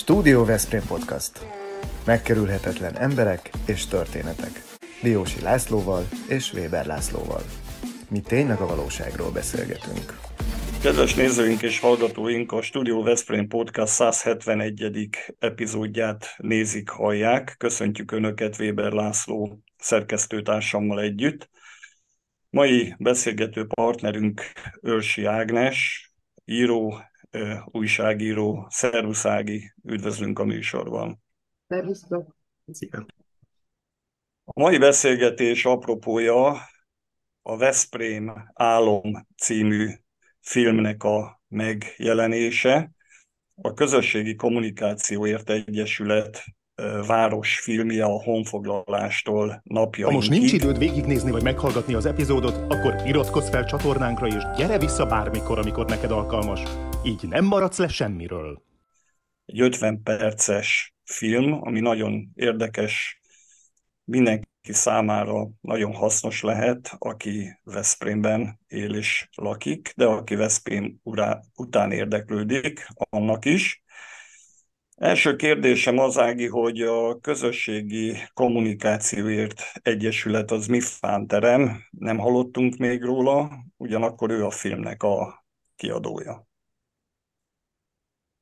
Stúdió Veszprém Podcast. Megkerülhetetlen emberek és történetek. Diósi Lászlóval és Weber Lászlóval. Mi tényleg a valóságról beszélgetünk. Kedves nézőink és hallgatóink, a Studio Veszprém Podcast 171. epizódját nézik, hallják. Köszöntjük Önöket Weber László szerkesztőtársammal együtt. Mai beszélgető partnerünk Őrsi Ágnes, író, újságíró. Szervusz Ági, üdvözlünk a műsorban. Szervusztok! Szia! A mai beszélgetés apropója a Veszprém Álom című filmnek a megjelenése. A Közösségi Kommunikációért Egyesület városfilmje a honfoglalástól napjainkig. Ha most nincs időd végignézni vagy meghallgatni az epizódot, akkor iratkozz fel csatornánkra és gyere vissza bármikor, amikor neked alkalmas. Így nem maradsz le semmiről. Egy 50 perces film, ami nagyon érdekes, mindenki számára nagyon hasznos lehet, aki Veszprémben él és lakik, de aki Veszprém után érdeklődik, annak is. Első kérdésem az, Ági, hogy a közösségi kommunikációért egyesület az mi fánterem, nem hallottunk még róla, ugyanakkor ő a filmnek a kiadója.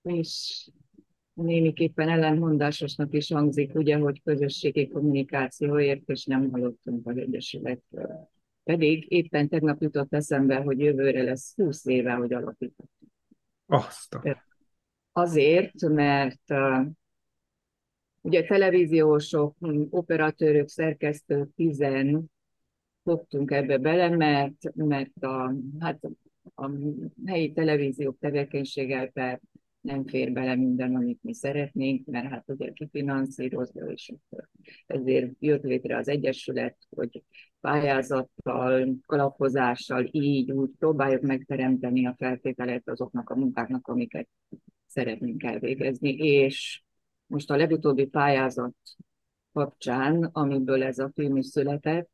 És némiképpen ellentmondásosnak is hangzik, ugye, hogy közösségi kommunikációért, és nem hallottunk az Egyesületről. Pedig éppen tegnap jutott eszembe, hogy jövőre lesz 20 éve, hogy alapítottuk. Azt. Azért, mert ugye televíziósok, operatőrök, szerkesztők, tizen fogtunk ebbe bele, mert, mert a, hát a helyi televíziók tevékenységgel nem fér bele minden, amit mi szeretnénk, mert hát ugye kifinanszírozza, és ezért jött létre az Egyesület, hogy pályázattal, kalapozással így úgy próbáljuk megteremteni a feltételet azoknak a munkáknak, amiket szeretnénk elvégezni, és most a legutóbbi pályázat kapcsán, amiből ez a film is született,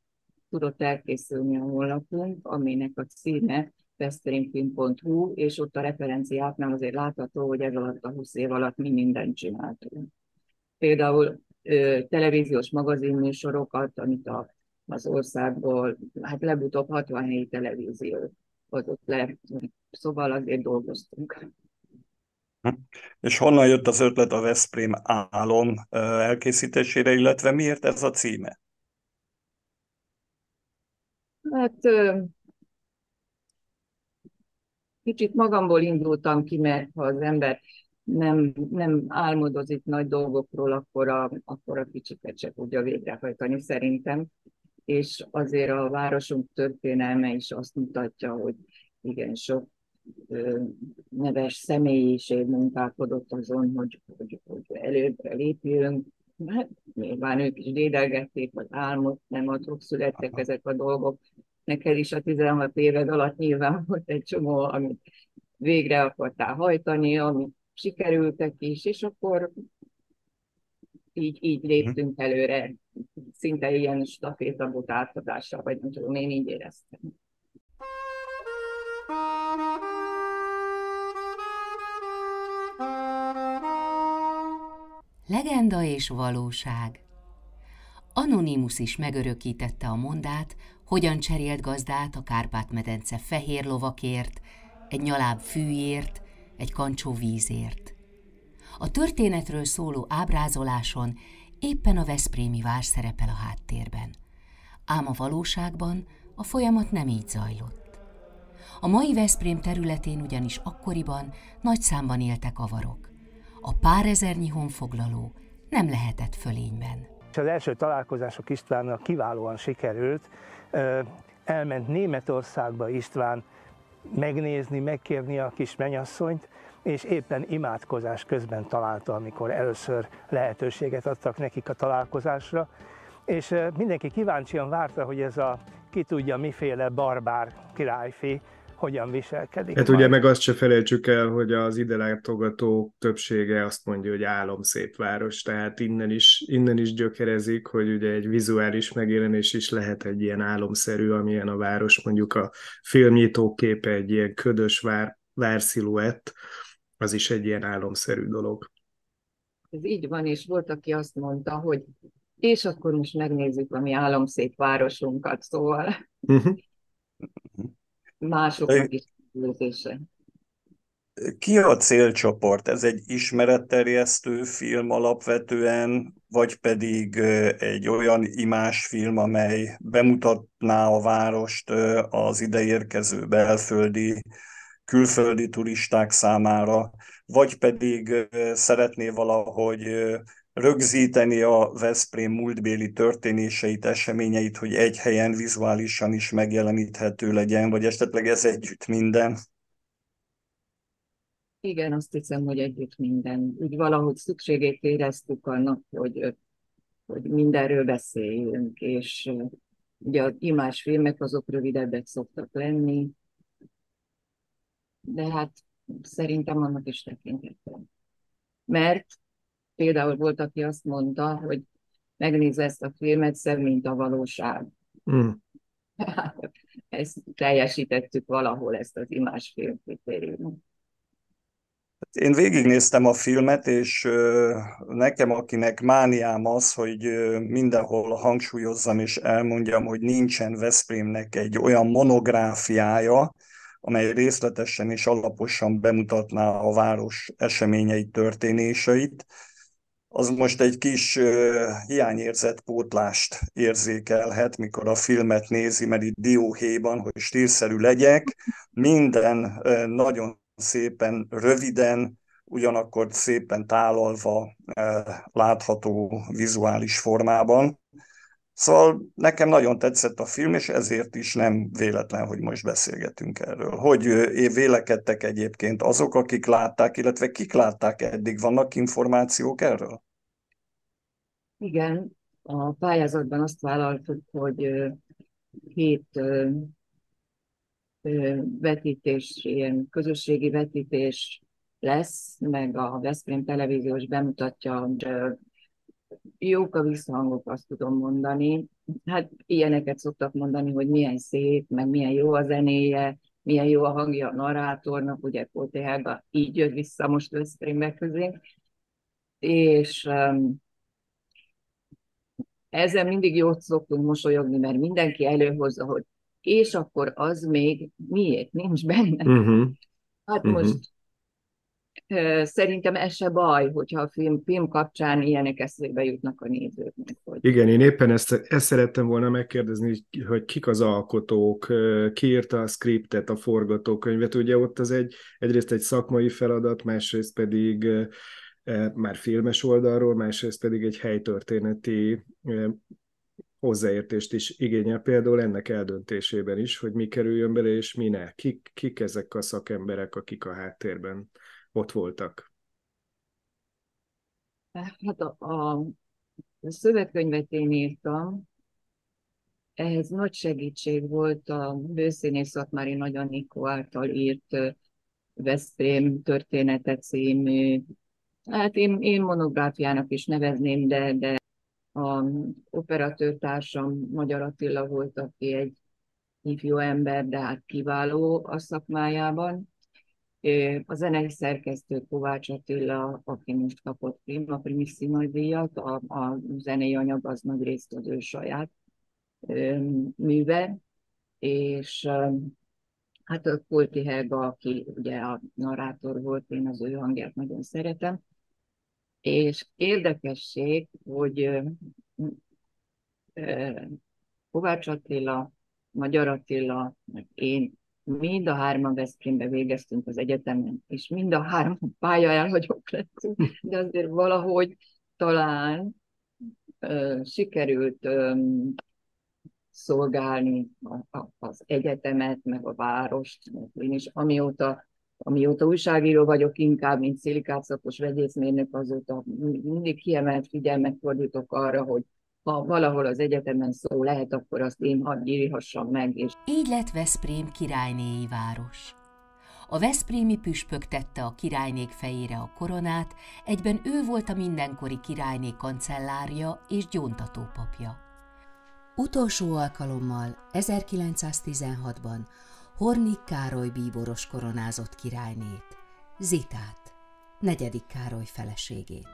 tudott elkészülni a honlapunk, aminek a címe veszprémfilm.hu, és ott a referenciáknál azért látható, hogy ez alatt a 20 év alatt mi mindent csináltunk. Például ö, televíziós magazinműsorokat, amit a, az országból, hát legutóbb 60 helyi televízió hozott le, szóval azért dolgoztunk. És honnan jött az ötlet a Veszprém álom elkészítésére, illetve miért ez a címe? Hát kicsit magamból indultam ki, mert ha az ember nem, nem álmodozik nagy dolgokról, akkor a, akkor a kicsiket se tudja végrehajtani szerintem. És azért a városunk történelme is azt mutatja, hogy igen, sok ö, neves személyiség munkálkodott azon, hogy, hogy, hogy előbbre lépjünk. Hát nyilván ők is dédelgették, vagy álmot, nem adok születtek ezek a dolgok, neked is a 16 éved alatt nyilván volt egy csomó, amit végre akartál hajtani, amit sikerültek is, és akkor így, így mhm. léptünk előre, szinte ilyen stafétabot átadással, vagy nem tudom, én így éreztem. Legenda és valóság Anonimus is megörökítette a mondát, hogyan cserélt gazdát a Kárpát-medence fehér lovakért, egy nyaláb fűért, egy kancsó vízért. A történetről szóló ábrázoláson éppen a Veszprémi vár szerepel a háttérben. Ám a valóságban a folyamat nem így zajlott. A mai Veszprém területén ugyanis akkoriban nagy számban éltek avarok. A pár ezernyi honfoglaló nem lehetett fölényben. Az első találkozások Istvánnal kiválóan sikerült, elment Németországba István megnézni, megkérni a kis menyasszonyt, és éppen imádkozás közben találta, amikor először lehetőséget adtak nekik a találkozásra, és mindenki kíváncsian várta, hogy ez a ki tudja miféle barbár királyfi hogyan viselkedik. Hát majd. ugye meg azt se felejtsük el, hogy az ide látogató többsége azt mondja, hogy álomszép város, tehát innen is, innen is gyökerezik, hogy ugye egy vizuális megjelenés is lehet egy ilyen álomszerű, amilyen a város, mondjuk a filmnyitó képe egy ilyen ködös vár, vársziluett, az is egy ilyen álomszerű dolog. ez így van, és volt, aki azt mondta, hogy és akkor most megnézzük a mi álomszép városunkat, szóval uh-huh. másoknak is érzése. Ki a célcsoport? Ez egy ismeretterjesztő film alapvetően, vagy pedig egy olyan imás film, amely bemutatná a várost az ideérkező belföldi, külföldi turisták számára, vagy pedig szeretné valahogy rögzíteni a Veszprém múltbéli történéseit, eseményeit, hogy egy helyen vizuálisan is megjeleníthető legyen, vagy esetleg ez együtt minden? Igen, azt hiszem, hogy együtt minden. Úgy valahogy szükségét éreztük annak, hogy, hogy mindenről beszéljünk, és ugye a imás filmek azok rövidebbek szoktak lenni, de hát szerintem annak is tekintettem. Mert például volt, aki azt mondta, hogy megnézze ezt a filmet, szebb, mint a valóság. Mm. ezt teljesítettük valahol, ezt az imás film kritériumot. Én végignéztem a filmet, és nekem, akinek mániám az, hogy mindenhol hangsúlyozzam és elmondjam, hogy nincsen Veszprémnek egy olyan monográfiája, amely részletesen és alaposan bemutatná a város eseményeit, történéseit, az most egy kis hiányérzet pótlást érzékelhet, mikor a filmet nézi, mert itt dióhéjban, hogy stílszerű legyek, minden nagyon szépen röviden, ugyanakkor szépen tálalva látható vizuális formában. Szóval nekem nagyon tetszett a film, és ezért is nem véletlen, hogy most beszélgetünk erről. Hogy vélekedtek egyébként azok, akik látták, illetve kik látták eddig? Vannak információk erről? Igen, a pályázatban azt vállaltuk, hogy két vetítés, ilyen közösségi vetítés lesz, meg a Veszprém televíziós bemutatja, jók a visszhangok, azt tudom mondani. Hát ilyeneket szoktak mondani, hogy milyen szép, meg milyen jó a zenéje, milyen jó a hangja a narrátornak, ugye Kóti Helga így jött vissza most Veszprémbe közé. És um, ezzel mindig jót szoktunk mosolyogni, mert mindenki előhozza, hogy és akkor az még miért nincs benne. Uh-huh. Hát uh-huh. most szerintem ez se baj, hogyha a film, film kapcsán ilyenek eszébe jutnak a nézőknek. Hogy... Igen, én éppen ezt, ezt szerettem volna megkérdezni, hogy kik az alkotók, ki írta a skriptet, a forgatókönyvet. Ugye ott az egy, egyrészt egy szakmai feladat, másrészt pedig már filmes oldalról, másrészt pedig egy helytörténeti hozzáértést is igényel például ennek eldöntésében is, hogy mi kerüljön bele és mi ne. Kik, kik ezek a szakemberek, akik a háttérben ott voltak? Hát a, a szövegkönyvet én írtam, ehhez nagy segítség volt a bőszínész Szatmári Nagy Anikó által írt Veszprém története című, hát én, én monográfiának is nevezném, de, de a operatőrtársam Magyar Attila volt, aki egy ifjú ember, de hát kiváló a szakmájában. A zenei szerkesztő Kovács Attila, aki most kapott Prima Primissima díjat, a, a zenei anyag az nagy részt az ő saját műve, és hát a Kulti Helga, aki ugye a narrátor volt, én az ő hangját nagyon szeretem, és érdekesség, hogy Kovács Attila, Magyar Attila, meg én mind a hárman Veszprémbe végeztünk az egyetemen, és mind a három pálya elhagyók lettünk, de azért valahogy talán ö, sikerült ö, szolgálni a, a, az egyetemet, meg a várost. Én is amióta amióta újságíró vagyok, inkább, mint szilikátszakos vegyészmérnök, azóta mindig kiemelt figyelmet fordítok arra, hogy ha valahol az egyetemen szó lehet, akkor azt én hadd írhassam meg. És... Így lett Veszprém királynéi város. A Veszprémi püspök tette a királynék fejére a koronát, egyben ő volt a mindenkori királynék kancellárja és gyóntatópapja. Utolsó alkalommal 1916-ban Hornik Károly bíboros koronázott királynét, Zitát, negyedik Károly feleségét.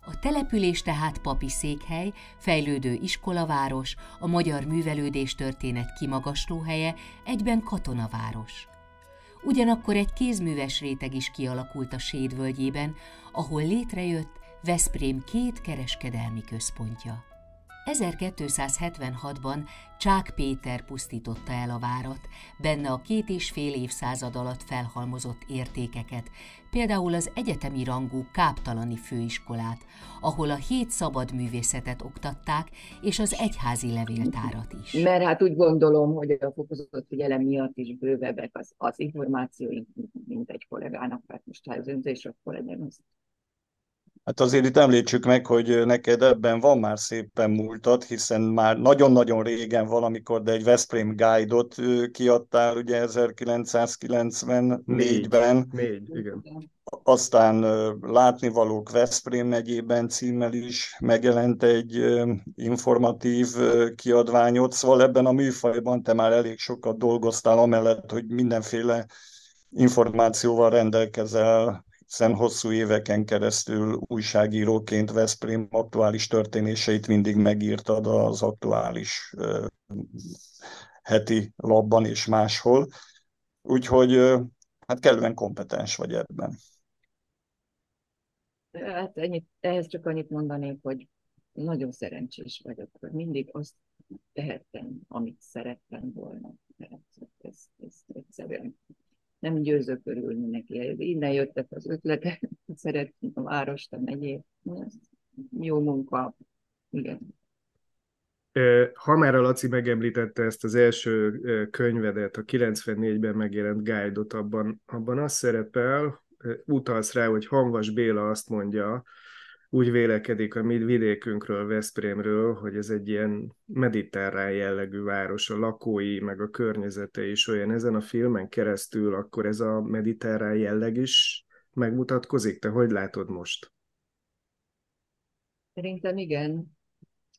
A település tehát papi székhely, fejlődő iskolaváros, a magyar művelődés történet kimagasló helye, egyben katonaváros. Ugyanakkor egy kézműves réteg is kialakult a Sédvölgyében, ahol létrejött Veszprém két kereskedelmi központja. 1276-ban Csák Péter pusztította el a várat, benne a két és fél évszázad alatt felhalmozott értékeket, például az egyetemi rangú Káptalani főiskolát, ahol a hét szabad művészetet oktatták, és az egyházi levéltárat is. Mert hát úgy gondolom, hogy a fokozott figyelem miatt is bővebbek az, az információink, mint egy kollégának, hát most ha az önzés, akkor legyen az Hát azért itt említsük meg, hogy neked ebben van már szépen múltat, hiszen már nagyon-nagyon régen valamikor, de egy Veszprém Guide-ot kiadtál ugye 1994-ben. Négy, igen. Aztán Látnivalók Veszprém megyében címmel is megjelent egy informatív kiadványot, szóval ebben a műfajban te már elég sokat dolgoztál, amellett, hogy mindenféle információval rendelkezel hiszen hosszú éveken keresztül újságíróként Veszprém aktuális történéseit mindig megírtad az aktuális heti labban és máshol. Úgyhogy hát kellően kompetens vagy ebben. Hát ennyit, ehhez csak annyit mondanék, hogy nagyon szerencsés vagyok, hogy mindig azt tehettem, amit szerettem volna. Ez, ez, ez egyszerűen nem győzök örülni neki. Innen jöttek az ötletek, szeretném a várost, a megyét. Jó munka. Igen. Ha már a Laci megemlítette ezt az első könyvedet, a 94-ben megjelent guide-ot, abban, abban az szerepel, utalsz rá, hogy Hanvas Béla azt mondja, úgy vélekedik a mi vidékünkről, Veszprémről, hogy ez egy ilyen mediterrán jellegű város, a lakói, meg a környezete is olyan. Ezen a filmen keresztül akkor ez a mediterrán jelleg is megmutatkozik? Te hogy látod most? Szerintem igen.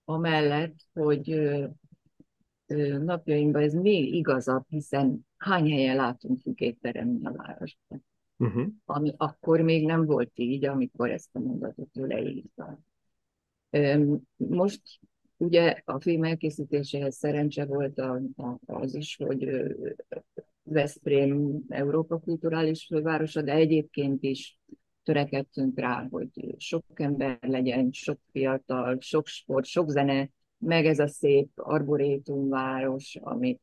Amellett, hogy napjainkban ez még igazabb, hiszen hány helyen látunk fügétteremni a városban uh-huh. ami akkor még nem volt így, amikor ezt a mondatot ő leírta. Most ugye a film elkészítéséhez szerencse volt az is, hogy Veszprém Európa kulturális fővárosa, de egyébként is törekedtünk rá, hogy sok ember legyen, sok fiatal, sok sport, sok zene, meg ez a szép arborétumváros, amit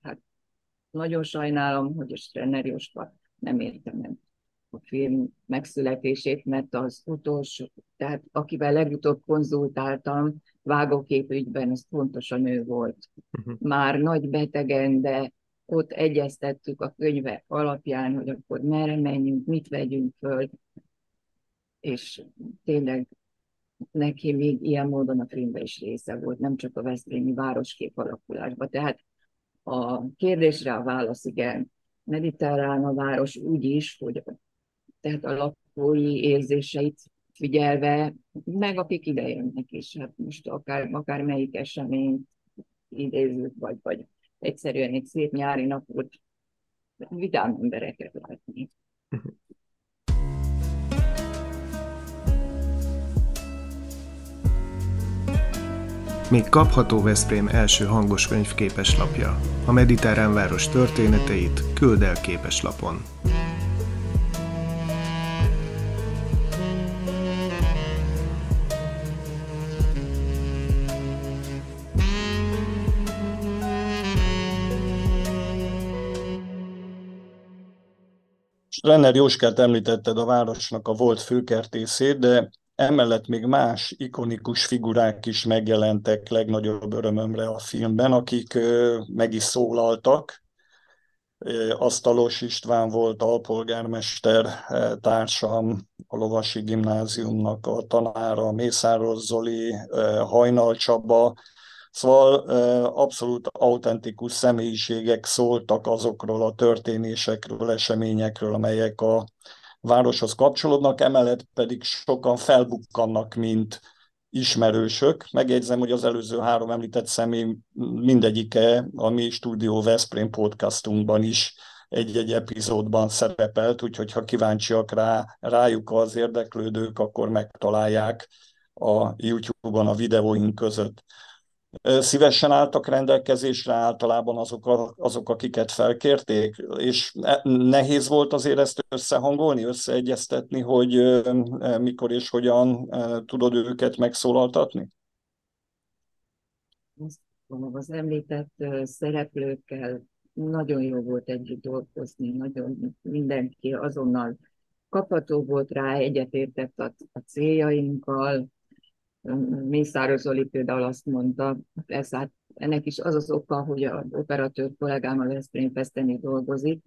hát nagyon sajnálom, hogy a Strenner Jóska nem értem meg a film megszületését, mert az utolsó, tehát akivel legutóbb konzultáltam vágóképügyben, az pontosan ő volt. Uh-huh. Már nagy betegen, de ott egyeztettük a könyve alapján, hogy akkor merre menjünk, mit vegyünk föl, és tényleg neki még ilyen módon a filmben is része volt, nem csak a Veszprémi városkép alakulásban. Tehát a kérdésre a válasz igen mediterrán a város úgy is, hogy tehát a lakói érzéseit figyelve, meg akik idejönnek is, hát most akár, akár melyik eseményt idézzük, vagy, vagy egyszerűen egy szép nyári napot vidám embereket látni. Még kapható Veszprém első hangos könyvképes lapja. A mediterrán város történeteit küld el képeslapon. Renner Jóskát említetted a városnak a volt főkertészét, de emellett még más ikonikus figurák is megjelentek legnagyobb örömömre a filmben, akik meg is szólaltak. Asztalos István volt alpolgármester társam, a Lovasi Gimnáziumnak a tanára, Mészáros Zoli, Hajnal Csaba, Szóval abszolút autentikus személyiségek szóltak azokról a történésekről, eseményekről, amelyek a városhoz kapcsolódnak, emellett pedig sokan felbukkannak, mint ismerősök. Megjegyzem, hogy az előző három említett személy mindegyike a mi Stúdió Veszprém podcastunkban is egy-egy epizódban szerepelt, úgyhogy ha kíváncsiak rá, rájuk az érdeklődők, akkor megtalálják a YouTube-on a videóink között. Szívesen álltak rendelkezésre általában azok, azok, akiket felkérték, és nehéz volt azért ezt összehangolni, összeegyeztetni, hogy mikor és hogyan tudod őket megszólaltatni? Az említett szereplőkkel nagyon jó volt együtt dolgozni, nagyon mindenki azonnal kapható volt rá, egyetértett a, a céljainkkal. Mészáros Zoli például azt mondta, ez hát ennek is az az oka, hogy az operatőr kollégám a Veszprém Feszteni dolgozik,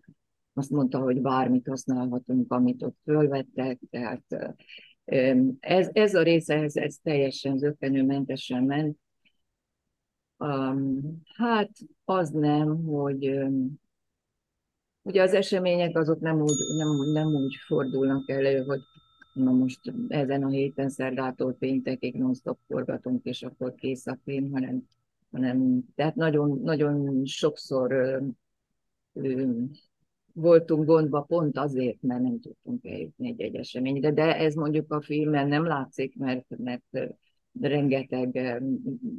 azt mondta, hogy bármit használhatunk, amit ott fölvettek, tehát ez, ez a része, ez, ez teljesen zökkenőmentesen ment, Um, hát az nem, hogy um, ugye az események azok nem úgy, nem, nem úgy fordulnak elő, hogy na most ezen a héten szerdától péntekig non-stop forgatunk, és akkor kész a film, hanem, hanem tehát nagyon, nagyon sokszor um, voltunk gondba pont azért, mert nem tudtunk eljutni egy-egy eseményre, de ez mondjuk a filmen nem látszik, mert, mert rengeteg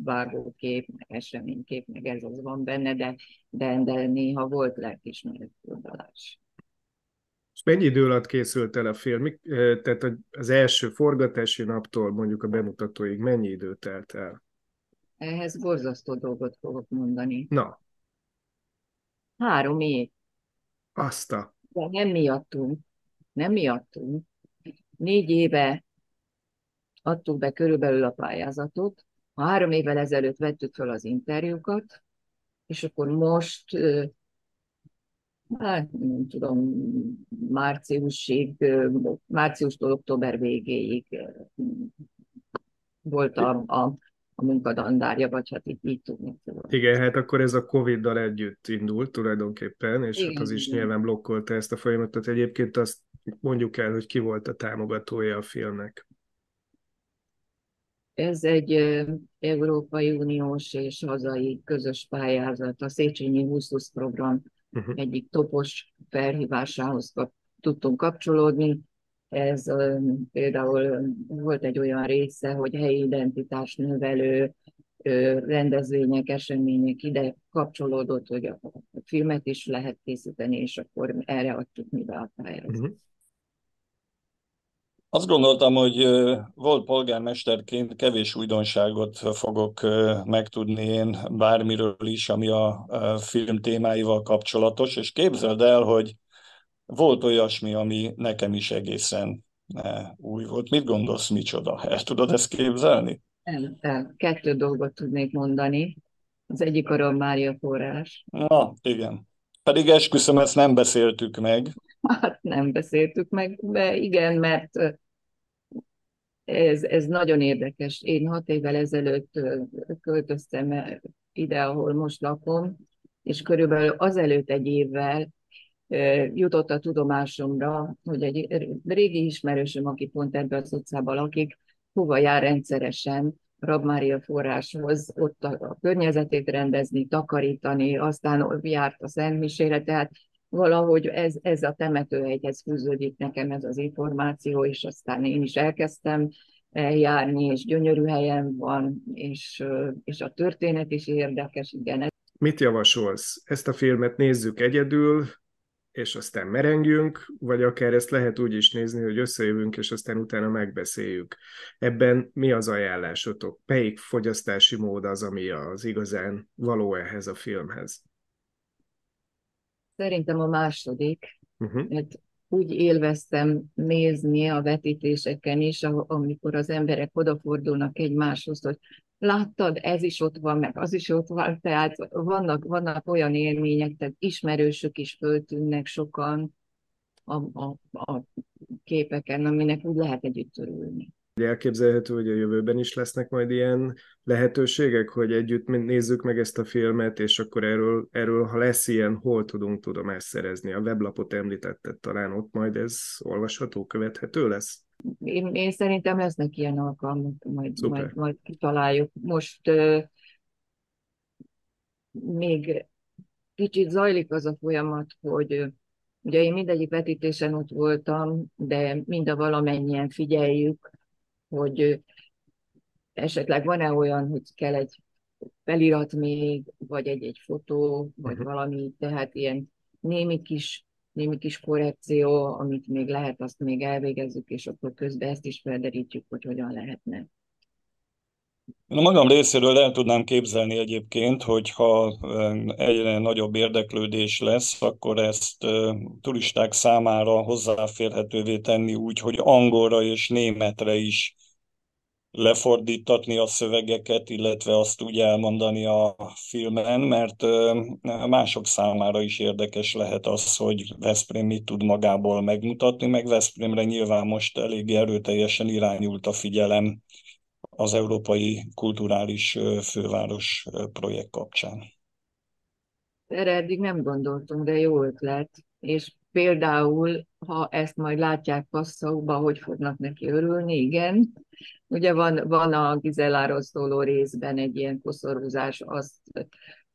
vágókép, meg eseménykép, meg ez az van benne, de, de, de néha volt lelkismeret fordulás. Mennyi idő alatt készült el a film? Tehát az első forgatási naptól mondjuk a bemutatóig mennyi idő telt el? Ehhez borzasztó dolgot fogok mondani. Na. Három év. Azt a... De nem miattunk. Nem miattunk. Négy éve adtuk be körülbelül a pályázatot. Három évvel ezelőtt vettük fel az interjúkat, és akkor most, hát nem tudom, márciusig, márciustól október végéig volt a, a, a munkadandárja, vagy hát így, így tudni. Igen, hát akkor ez a Covid-dal együtt indult tulajdonképpen, és igen, hát az is igen. nyilván blokkolta ezt a folyamatot. Egyébként azt mondjuk el, hogy ki volt a támogatója a filmnek. Ez egy Európai Uniós és hazai közös pályázat, a Széchenyi 2020 program uh-huh. egyik topos felhívásához kap, tudtunk kapcsolódni. Ez például volt egy olyan része, hogy helyi identitás növelő rendezvények, események ide kapcsolódott, hogy a filmet is lehet készíteni, és akkor erre adtuk mi be a pályázatot. Uh-huh. Azt gondoltam, hogy volt polgármesterként kevés újdonságot fogok megtudni én bármiről is, ami a film témáival kapcsolatos, és képzeld el, hogy volt olyasmi, ami nekem is egészen új volt. Mit gondolsz, micsoda? El tudod ezt képzelni? El, el. Kettő dolgot tudnék mondani. Az egyik a Mária forrás. Na, igen. Pedig esküszöm, ezt nem beszéltük meg. Hát nem beszéltük meg, de igen, mert ez, ez nagyon érdekes. Én hat évvel ezelőtt költöztem ide, ahol most lakom, és körülbelül azelőtt egy évvel jutott a tudomásomra, hogy egy régi ismerősöm, aki pont ebben az utcában lakik, hova jár rendszeresen Rabmária forráshoz, ott a, a környezetét rendezni, takarítani, aztán járt a Szentmisére, tehát valahogy ez, ez a temetőhegyhez fűződik nekem ez az információ, és aztán én is elkezdtem eljárni, és gyönyörű helyen van, és, és a történet is érdekes, igen. Mit javasolsz? Ezt a filmet nézzük egyedül, és aztán merengjünk, vagy akár ezt lehet úgy is nézni, hogy összejövünk, és aztán utána megbeszéljük. Ebben mi az ajánlásotok? Melyik fogyasztási mód az, ami az igazán való ehhez a filmhez? Szerintem a második, uh-huh. mert úgy élveztem nézni a vetítéseken is, amikor az emberek odafordulnak egymáshoz, hogy láttad, ez is ott van, meg az is ott van, tehát vannak, vannak olyan élmények, tehát ismerősök is föltűnnek sokan a, a, a képeken, aminek úgy lehet együtt örülni. Elképzelhető, hogy a jövőben is lesznek majd ilyen lehetőségek, hogy együtt nézzük meg ezt a filmet, és akkor erről, erről ha lesz ilyen, hol tudunk tudomást szerezni? A weblapot említetted, talán ott majd ez olvasható, követhető lesz? Én, én szerintem lesznek ilyen alkalmak, majd, majd, majd kitaláljuk. Most még kicsit zajlik az a folyamat, hogy Ugye én mindegyik vetítésen ott voltam, de mind a valamennyien figyeljük, hogy esetleg van-e olyan, hogy kell egy felirat még, vagy egy-egy fotó, vagy uh-huh. valami, tehát ilyen némi kis, némi kis korrekció, amit még lehet, azt még elvégezzük, és akkor közben ezt is felderítjük, hogy hogyan lehetne. Én a magam részéről el tudnám képzelni egyébként, hogyha egyre nagyobb érdeklődés lesz, akkor ezt turisták számára hozzáférhetővé tenni úgy, hogy angolra és németre is lefordítatni a szövegeket, illetve azt úgy elmondani a filmen, mert mások számára is érdekes lehet az, hogy Veszprém mit tud magából megmutatni, meg Veszprémre nyilván most elég erőteljesen irányult a figyelem az Európai Kulturális Főváros projekt kapcsán. Erre eddig nem gondoltunk, de jó ötlet. És például, ha ezt majd látják Passauba, hogy fognak neki örülni, igen. Ugye van, van a Gizelláról szóló részben egy ilyen koszorúzás, azt,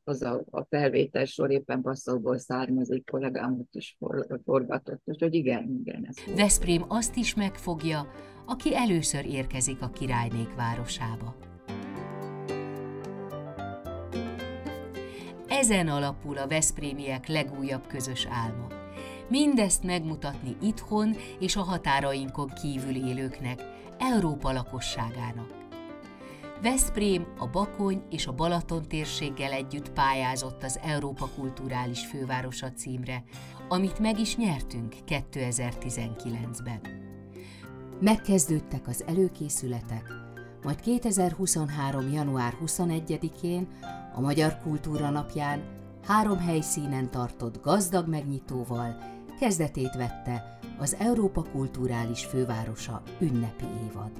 az a, a felvétel sor éppen Passauból származik, kollégám ott is for, forgatott, úgyhogy igen, igen. Ez Veszprém azt is megfogja, aki először érkezik a királynék városába. Ezen alapul a veszprémiek legújabb közös álma. Mindezt megmutatni itthon és a határainkon kívül élőknek, Európa lakosságának. Veszprém a Bakony és a Balaton térséggel együtt pályázott az Európa Kulturális Fővárosa címre, amit meg is nyertünk 2019-ben. Megkezdődtek az előkészületek, majd 2023. január 21-én, a Magyar Kultúra Napján három helyszínen tartott gazdag megnyitóval kezdetét vette az Európa Kulturális Fővárosa ünnepi évad.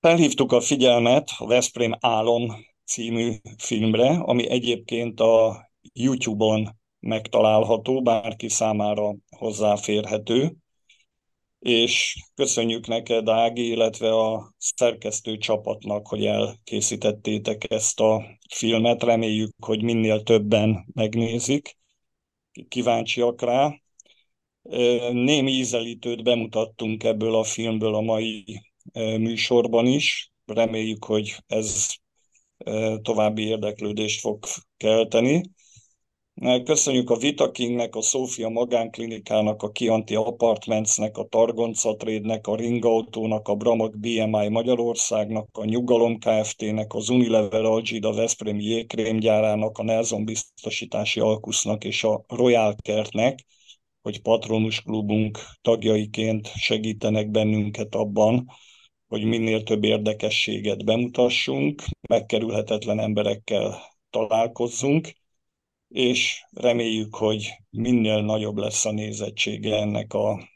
Felhívtuk a figyelmet a Veszprém Álom című filmre, ami egyébként a YouTube-on megtalálható, bárki számára hozzáférhető, és köszönjük neked, Ági, illetve a szerkesztő csapatnak, hogy elkészítettétek ezt a filmet. Reméljük, hogy minél többen megnézik, kíváncsiak rá. Némi ízelítőt bemutattunk ebből a filmből a mai műsorban is. Reméljük, hogy ez további érdeklődést fog kelteni. Köszönjük a Vitakingnek, a Szófia Magánklinikának, a Kianti Apartmentsnek, a Targonca Trade-nek, a Ringautónak, a Bramag BMI Magyarországnak, a Nyugalom Kft-nek, az Unilever Algida Veszprémi jégkrémgyárának, a Nelson Biztosítási Alkusznak és a Royal Kertnek, hogy patronus klubunk tagjaiként segítenek bennünket abban, hogy minél több érdekességet bemutassunk, megkerülhetetlen emberekkel találkozzunk, és reméljük, hogy minél nagyobb lesz a nézettsége ennek a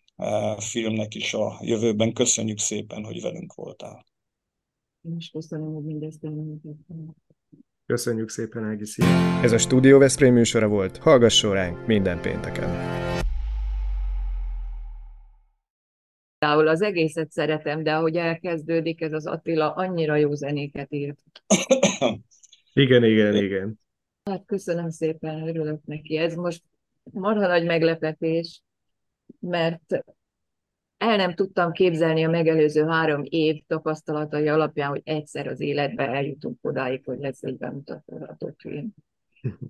filmnek is a jövőben. Köszönjük szépen, hogy velünk voltál. Én is köszönöm, hogy mindezt Köszönjük szépen, Ági, szia. Ez a Stúdió Veszprém műsora volt. Hallgasson ránk minden pénteken. Például az egészet szeretem, de ahogy elkezdődik, ez az Attila annyira jó zenéket írt. igen, igen, igen. Hát köszönöm szépen, örülök neki. Ez most marha nagy meglepetés, mert el nem tudtam képzelni a megelőző három év tapasztalatai alapján, hogy egyszer az életben eljutunk odáig, hogy lesz egy bemutatható film.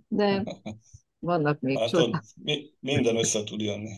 De vannak még hát, csodák. Minden össze tud jönni.